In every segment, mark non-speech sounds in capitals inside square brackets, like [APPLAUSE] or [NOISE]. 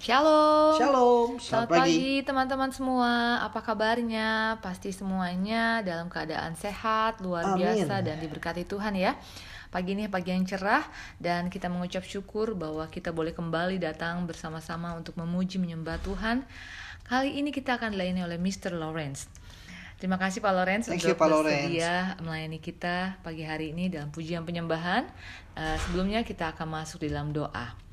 Shalom. Shalom, Selamat pagi teman-teman semua. Apa kabarnya? Pasti semuanya dalam keadaan sehat, luar Amin. biasa dan diberkati Tuhan ya. Pagi ini pagi yang cerah dan kita mengucap syukur bahwa kita boleh kembali datang bersama-sama untuk memuji menyembah Tuhan. Kali ini kita akan dilayani oleh Mr. Lawrence. Terima kasih Pak Lawrence Thank untuk you, Pak Lawrence. bersedia melayani kita pagi hari ini dalam pujian penyembahan. Eh, sebelumnya kita akan masuk di dalam doa.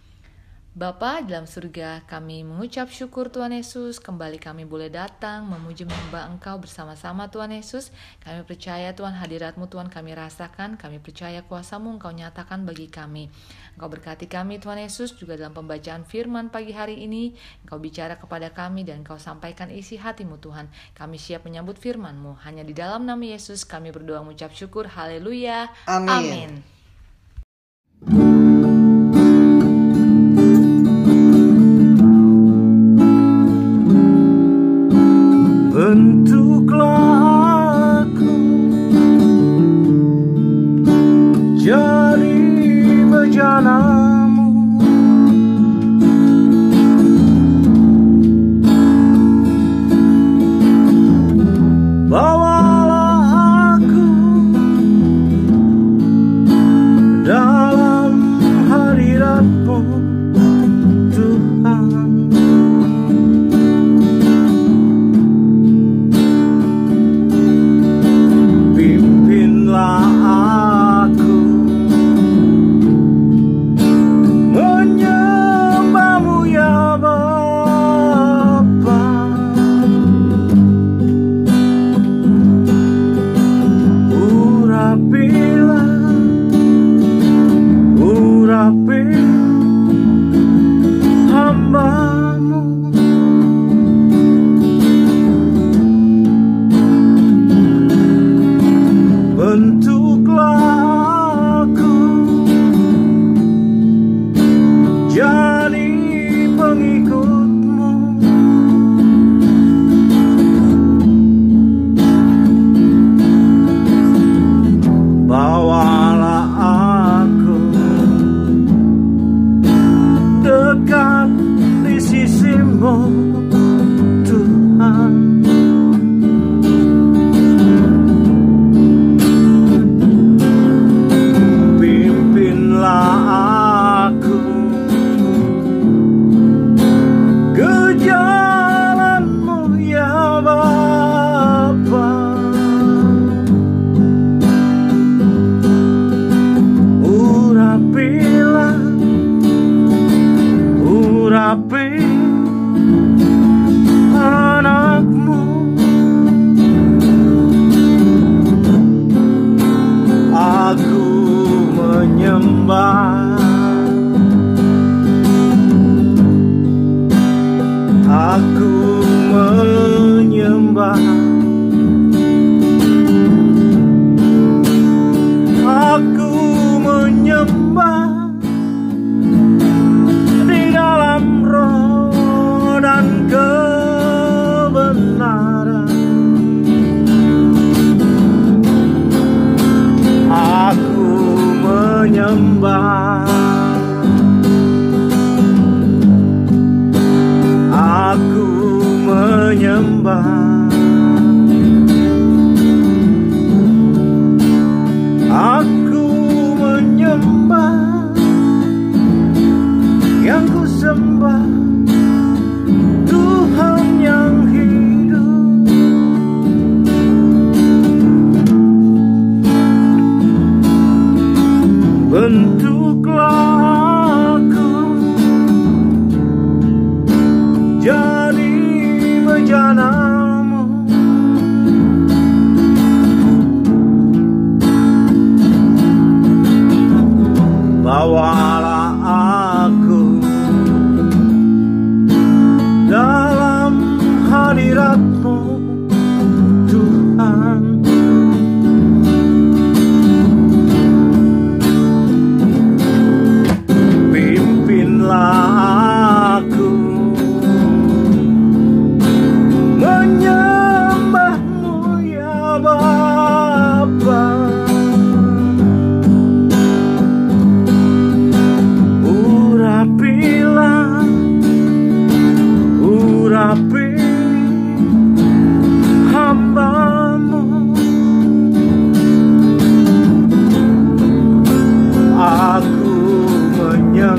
Bapa dalam surga, kami mengucap syukur Tuhan Yesus. Kembali kami boleh datang memuji menyembah Engkau bersama-sama Tuhan Yesus. Kami percaya Tuhan hadiratmu Tuhan kami rasakan. Kami percaya kuasamu Engkau nyatakan bagi kami. Engkau berkati kami Tuhan Yesus juga dalam pembacaan firman pagi hari ini. Engkau bicara kepada kami dan Engkau sampaikan isi hatimu Tuhan. Kami siap menyambut firmanmu. Hanya di dalam nama Yesus kami berdoa mengucap syukur. Haleluya. Amin. Amin.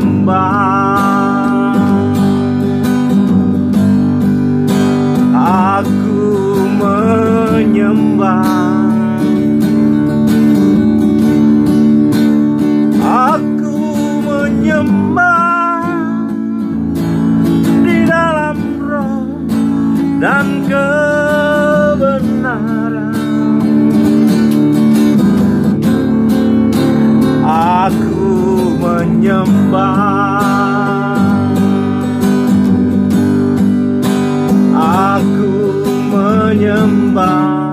by. Menyembah Aku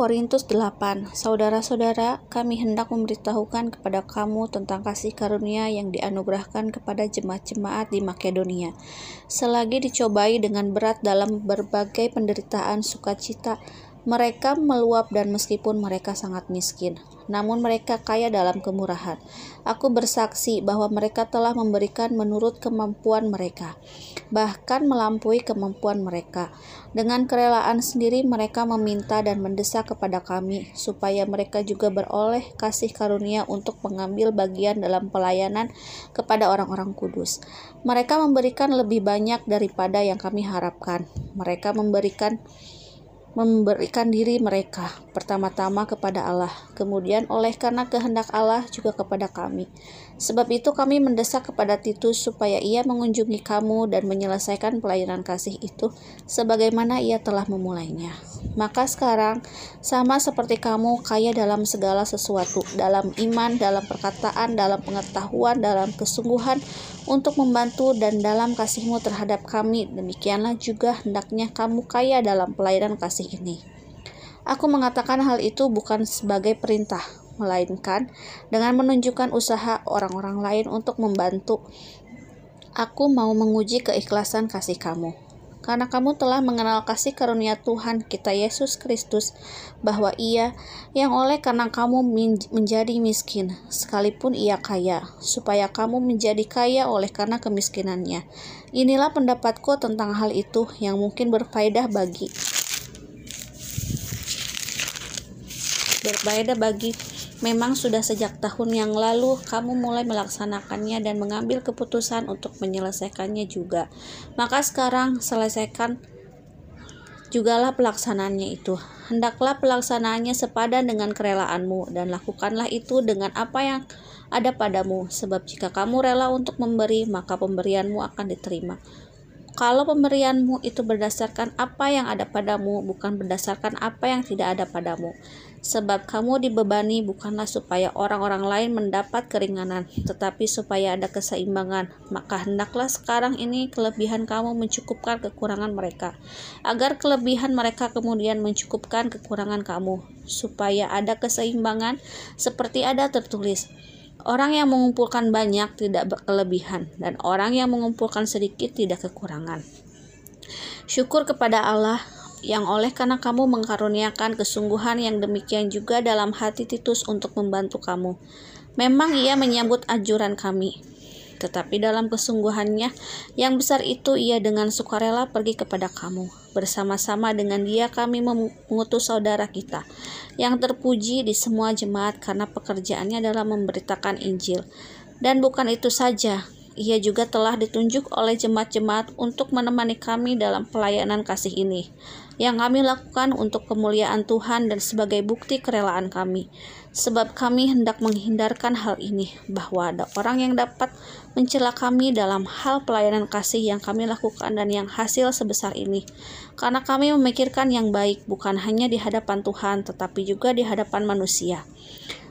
Korintus 8 Saudara-saudara, kami hendak memberitahukan kepada kamu tentang kasih karunia yang dianugerahkan kepada jemaat-jemaat di Makedonia. Selagi dicobai dengan berat dalam berbagai penderitaan sukacita, mereka meluap dan meskipun mereka sangat miskin, namun mereka kaya dalam kemurahan. Aku bersaksi bahwa mereka telah memberikan menurut kemampuan mereka, bahkan melampaui kemampuan mereka. Dengan kerelaan sendiri mereka meminta dan mendesak kepada kami supaya mereka juga beroleh kasih karunia untuk mengambil bagian dalam pelayanan kepada orang-orang kudus. Mereka memberikan lebih banyak daripada yang kami harapkan. Mereka memberikan memberikan diri mereka pertama-tama kepada Allah, kemudian oleh karena kehendak Allah juga kepada kami. Sebab itu kami mendesak kepada Titus supaya ia mengunjungi kamu dan menyelesaikan pelayanan kasih itu sebagaimana ia telah memulainya. Maka sekarang sama seperti kamu kaya dalam segala sesuatu, dalam iman, dalam perkataan, dalam pengetahuan, dalam kesungguhan untuk membantu dan dalam kasihmu terhadap kami, demikianlah juga hendaknya kamu kaya dalam pelayanan kasih ini. Aku mengatakan hal itu bukan sebagai perintah, melainkan dengan menunjukkan usaha orang-orang lain untuk membantu. Aku mau menguji keikhlasan kasih kamu. Karena kamu telah mengenal kasih karunia Tuhan kita Yesus Kristus, bahwa Ia yang oleh karena kamu menjadi miskin, sekalipun Ia kaya, supaya kamu menjadi kaya oleh karena kemiskinannya. Inilah pendapatku tentang hal itu yang mungkin berfaedah bagi berbeda bagi memang sudah sejak tahun yang lalu kamu mulai melaksanakannya dan mengambil keputusan untuk menyelesaikannya juga. Maka sekarang selesaikan jugalah pelaksanaannya itu. Hendaklah pelaksanaannya sepadan dengan kerelaanmu dan lakukanlah itu dengan apa yang ada padamu sebab jika kamu rela untuk memberi maka pemberianmu akan diterima. Kalau pemberianmu itu berdasarkan apa yang ada padamu, bukan berdasarkan apa yang tidak ada padamu. Sebab kamu dibebani bukanlah supaya orang-orang lain mendapat keringanan, tetapi supaya ada keseimbangan. Maka hendaklah sekarang ini kelebihan kamu mencukupkan kekurangan mereka, agar kelebihan mereka kemudian mencukupkan kekurangan kamu, supaya ada keseimbangan seperti ada tertulis. Orang yang mengumpulkan banyak tidak berkelebihan, dan orang yang mengumpulkan sedikit tidak kekurangan. Syukur kepada Allah yang oleh karena kamu mengkaruniakan kesungguhan yang demikian juga dalam hati Titus untuk membantu kamu. Memang ia menyambut ajuran kami, tetapi dalam kesungguhannya yang besar itu ia dengan sukarela pergi kepada kamu. Bersama-sama dengan dia kami mengutus saudara kita yang terpuji di semua jemaat karena pekerjaannya dalam memberitakan Injil. Dan bukan itu saja, ia juga telah ditunjuk oleh jemaat-jemaat untuk menemani kami dalam pelayanan kasih ini, yang kami lakukan untuk kemuliaan Tuhan dan sebagai bukti kerelaan kami. Sebab kami hendak menghindarkan hal ini, bahwa ada orang yang dapat mencela kami dalam hal pelayanan kasih yang kami lakukan dan yang hasil sebesar ini. Karena kami memikirkan yang baik bukan hanya di hadapan Tuhan, tetapi juga di hadapan manusia.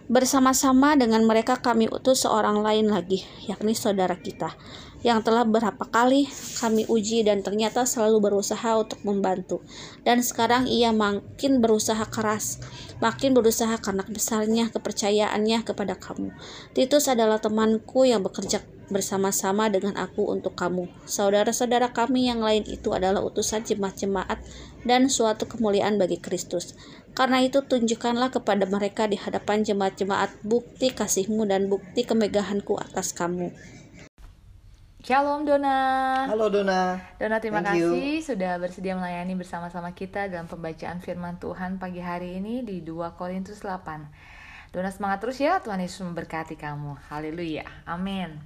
Bersama-sama dengan mereka kami utus seorang lain lagi, yakni saudara kita, yang telah berapa kali kami uji dan ternyata selalu berusaha untuk membantu. Dan sekarang ia makin berusaha keras, makin berusaha karena besarnya kepercayaannya kepada kamu. Titus adalah temanku yang bekerja bersama-sama dengan aku untuk kamu. Saudara-saudara kami yang lain itu adalah utusan jemaat-jemaat dan suatu kemuliaan bagi Kristus. Karena itu tunjukkanlah kepada mereka di hadapan jemaat-jemaat bukti kasihmu dan bukti kemegahanku atas kamu. Shalom Dona. Halo Dona. Dona terima Thank you. kasih sudah bersedia melayani bersama-sama kita dalam pembacaan firman Tuhan pagi hari ini di 2 Korintus 8. Dona semangat terus ya, Tuhan Yesus memberkati kamu. Haleluya. Amin.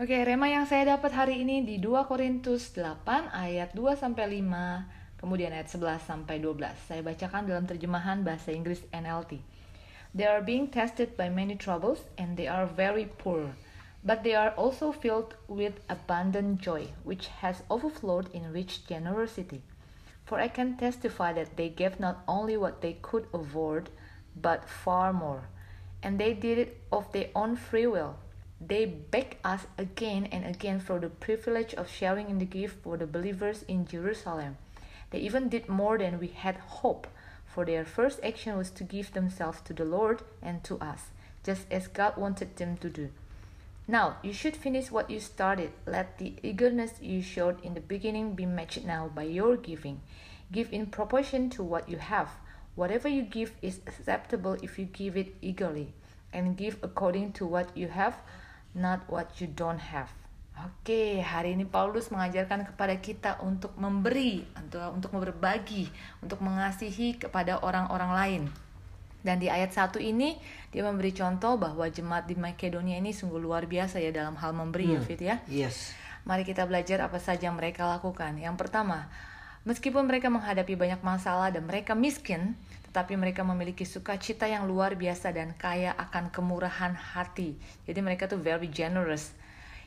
Oke, rema yang saya dapat hari ini di 2 Korintus 8 ayat 2 sampai 5, kemudian ayat 11 sampai 12. Saya bacakan dalam terjemahan bahasa Inggris NLT. They are being tested by many troubles and they are very poor. But they are also filled with abundant joy, which has overflowed in rich generosity. For I can testify that they gave not only what they could afford, but far more. And they did it of their own free will. They begged us again and again for the privilege of sharing in the gift for the believers in Jerusalem. They even did more than we had hoped, for their first action was to give themselves to the Lord and to us, just as God wanted them to do. Now, you should finish what you started. Let the eagerness you showed in the beginning be matched now by your giving. Give in proportion to what you have. Whatever you give is acceptable if you give it eagerly, and give according to what you have, not what you don't have. Oke, hari ini Paulus mengajarkan kepada kita untuk memberi, untuk untuk berbagi, untuk mengasihi kepada orang-orang lain. Dan di ayat 1 ini dia memberi contoh bahwa jemaat di Makedonia ini sungguh luar biasa ya dalam hal memberi ya Fit ya. Yes. Mari kita belajar apa saja yang mereka lakukan. Yang pertama, meskipun mereka menghadapi banyak masalah dan mereka miskin, tetapi mereka memiliki sukacita yang luar biasa dan kaya akan kemurahan hati. Jadi mereka tuh very generous.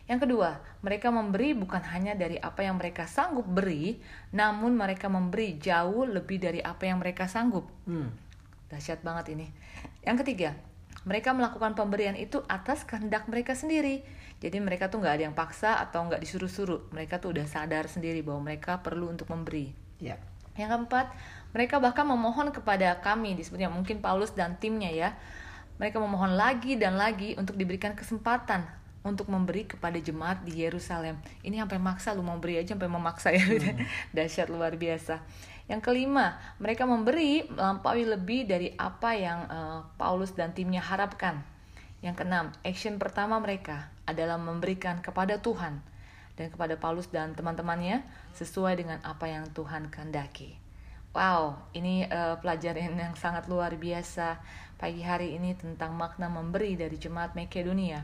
Yang kedua, mereka memberi bukan hanya dari apa yang mereka sanggup beri, namun mereka memberi jauh lebih dari apa yang mereka sanggup. Hmm. Dahsyat banget ini. Yang ketiga, mereka melakukan pemberian itu atas kehendak mereka sendiri. Jadi mereka tuh nggak ada yang paksa atau nggak disuruh-suruh. Mereka tuh udah sadar sendiri bahwa mereka perlu untuk memberi. Ya. Yang keempat, mereka bahkan memohon kepada kami, disebutnya mungkin Paulus dan timnya ya. Mereka memohon lagi dan lagi untuk diberikan kesempatan untuk memberi kepada jemaat di Yerusalem. Ini sampai maksa lu mau beri aja sampai memaksa ya. [LAUGHS] Dahsyat luar biasa. Yang kelima, mereka memberi melampaui lebih dari apa yang eh, Paulus dan timnya harapkan. Yang keenam, action pertama mereka adalah memberikan kepada Tuhan dan kepada Paulus dan teman-temannya sesuai dengan apa yang Tuhan kehendaki. Wow, ini eh, pelajaran yang sangat luar biasa pagi hari ini tentang makna memberi dari jemaat Makedonia.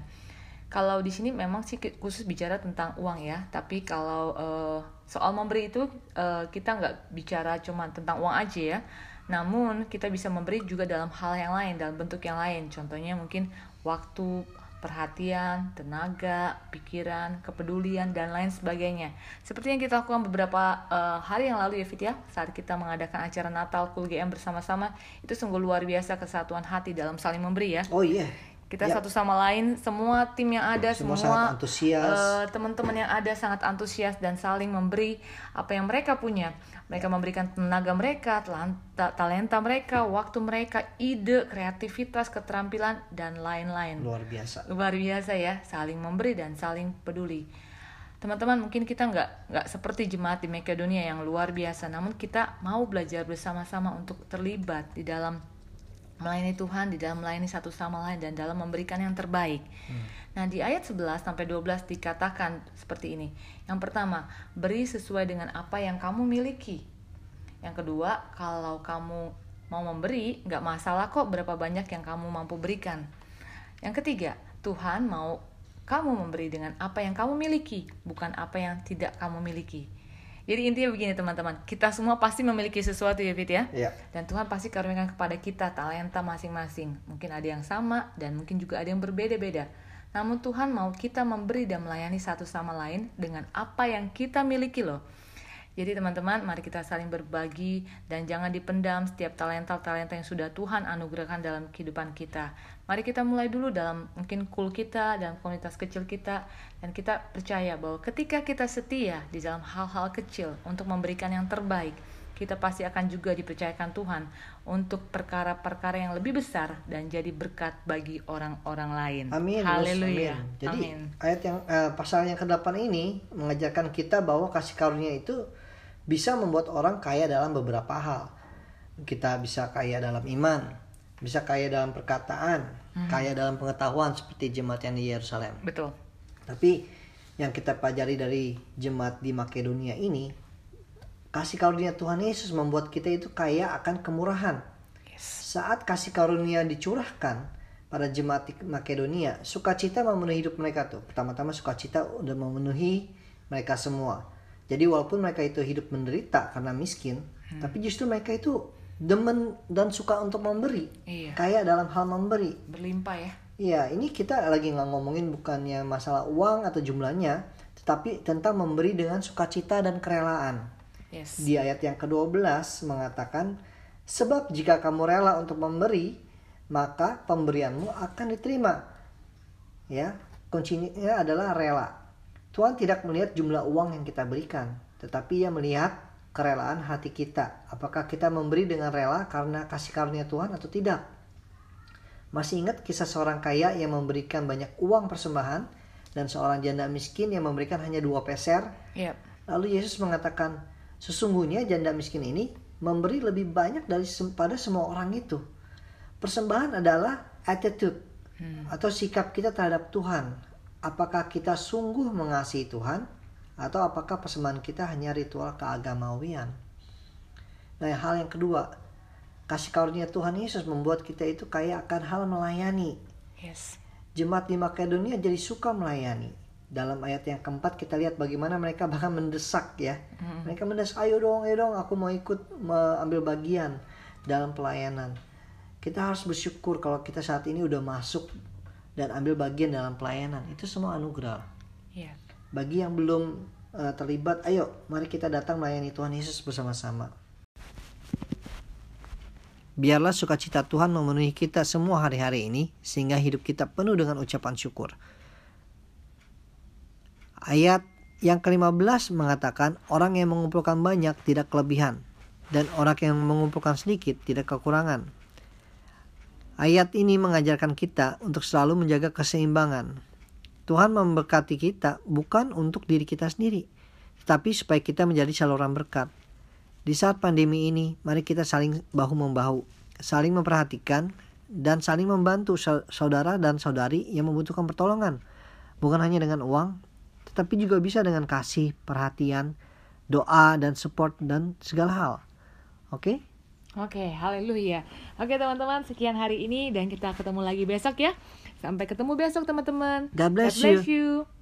Kalau di sini memang sih khusus bicara tentang uang ya, tapi kalau eh, soal memberi itu eh, kita nggak bicara cuma tentang uang aja ya. Namun kita bisa memberi juga dalam hal yang lain, dalam bentuk yang lain. Contohnya mungkin waktu, perhatian, tenaga, pikiran, kepedulian dan lain sebagainya. Seperti yang kita lakukan beberapa eh, hari yang lalu ya Fit ya, saat kita mengadakan acara Natal Cool GM bersama-sama, itu sungguh luar biasa kesatuan hati dalam saling memberi ya Oh iya. Kita Ya. satu sama lain semua tim yang ada Semua semua, antusias. eh, teman-teman yang ada sangat antusias dan saling memberi apa yang mereka punya mereka memberikan tenaga mereka talenta, talenta mereka waktu mereka ide kreativitas keterampilan dan lain-lain Luar biasa. luar biasa ya saling memberi dan saling peduli teman-teman mungkin kita nggak nggak seperti jemaat di Makedonia yang luar biasa namun kita mau belajar bersama-sama untuk terlibat di dalam melayani Tuhan di dalam melayani satu sama lain dan dalam memberikan yang terbaik. Nah, di ayat 11 sampai 12 dikatakan seperti ini. Yang pertama, beri sesuai dengan apa yang kamu miliki. Yang kedua, kalau kamu mau memberi, nggak masalah kok berapa banyak yang kamu mampu berikan. Yang ketiga, Tuhan mau kamu memberi dengan apa yang kamu miliki, bukan apa yang tidak kamu miliki. Jadi intinya begini teman-teman, kita semua pasti memiliki sesuatu ya Fit ya. Iya. Dan Tuhan pasti karuniakan kepada kita talenta masing-masing. Mungkin ada yang sama dan mungkin juga ada yang berbeda-beda. Namun Tuhan mau kita memberi dan melayani satu sama lain dengan apa yang kita miliki loh. Jadi teman-teman, mari kita saling berbagi dan jangan dipendam setiap talenta-talenta yang sudah Tuhan anugerahkan dalam kehidupan kita. Mari kita mulai dulu dalam mungkin kul kita dan komunitas kecil kita dan kita percaya bahwa ketika kita setia di dalam hal-hal kecil untuk memberikan yang terbaik, kita pasti akan juga dipercayakan Tuhan untuk perkara-perkara yang lebih besar dan jadi berkat bagi orang-orang lain. Amin. Haleluya. amin. Jadi Amin. ayat yang eh, pasal yang ke-8 ini mengajarkan kita bahwa kasih karunia itu bisa membuat orang kaya dalam beberapa hal. Kita bisa kaya dalam iman, bisa kaya dalam perkataan, Hmm. kaya dalam pengetahuan seperti jemaat yang di Yerusalem. Betul. Tapi yang kita pelajari dari jemaat di Makedonia ini, kasih karunia Tuhan Yesus membuat kita itu kaya akan kemurahan. Yes. Saat kasih karunia dicurahkan pada jemaat di Makedonia, sukacita memenuhi hidup mereka tuh. Pertama-tama sukacita udah memenuhi mereka semua. Jadi walaupun mereka itu hidup menderita karena miskin, tapi justru mereka itu demen dan suka untuk memberi. Iya. Kaya dalam hal memberi. Berlimpah ya. Iya, ini kita lagi nggak ngomongin bukannya masalah uang atau jumlahnya, tetapi tentang memberi dengan sukacita dan kerelaan. Yes. Di ayat yang ke-12 mengatakan, Sebab jika kamu rela untuk memberi, maka pemberianmu akan diterima. Ya, kuncinya adalah rela. Tuhan tidak melihat jumlah uang yang kita berikan, tetapi ia melihat kerelaan hati kita. Apakah kita memberi dengan rela karena kasih karunia Tuhan atau tidak? Masih ingat kisah seorang kaya yang memberikan banyak uang persembahan dan seorang janda miskin yang memberikan hanya dua peser? Yep. Lalu Yesus mengatakan, sesungguhnya janda miskin ini memberi lebih banyak dari pada semua orang itu. Persembahan adalah attitude atau sikap kita terhadap Tuhan. Apakah kita sungguh mengasihi Tuhan atau apakah persembahan kita hanya ritual keagamawian? Nah, hal yang kedua, kasih karunia Tuhan Yesus membuat kita itu kaya akan hal melayani. Yes. Jemaat di Makedonia jadi suka melayani. Dalam ayat yang keempat kita lihat bagaimana mereka bahkan mendesak ya. Mereka mendesak, ayo dong, ayo dong, aku mau ikut mengambil bagian dalam pelayanan. Kita harus bersyukur kalau kita saat ini udah masuk dan ambil bagian dalam pelayanan. Itu semua anugerah. Iya. Bagi yang belum eh, terlibat, ayo mari kita datang melayani Tuhan Yesus bersama-sama. Biarlah sukacita Tuhan memenuhi kita semua hari-hari ini sehingga hidup kita penuh dengan ucapan syukur. Ayat yang ke-15 mengatakan orang yang mengumpulkan banyak tidak kelebihan dan orang yang mengumpulkan sedikit tidak kekurangan. Ayat ini mengajarkan kita untuk selalu menjaga keseimbangan. Tuhan memberkati kita bukan untuk diri kita sendiri, tetapi supaya kita menjadi saluran berkat. Di saat pandemi ini, mari kita saling bahu-membahu, saling memperhatikan, dan saling membantu sau- saudara dan saudari yang membutuhkan pertolongan. Bukan hanya dengan uang, tetapi juga bisa dengan kasih, perhatian, doa, dan support, dan segala hal. Oke? Oke, haleluya. Oke teman-teman, sekian hari ini dan kita ketemu lagi besok ya. Sampai ketemu besok teman-teman. God bless God bless you. you.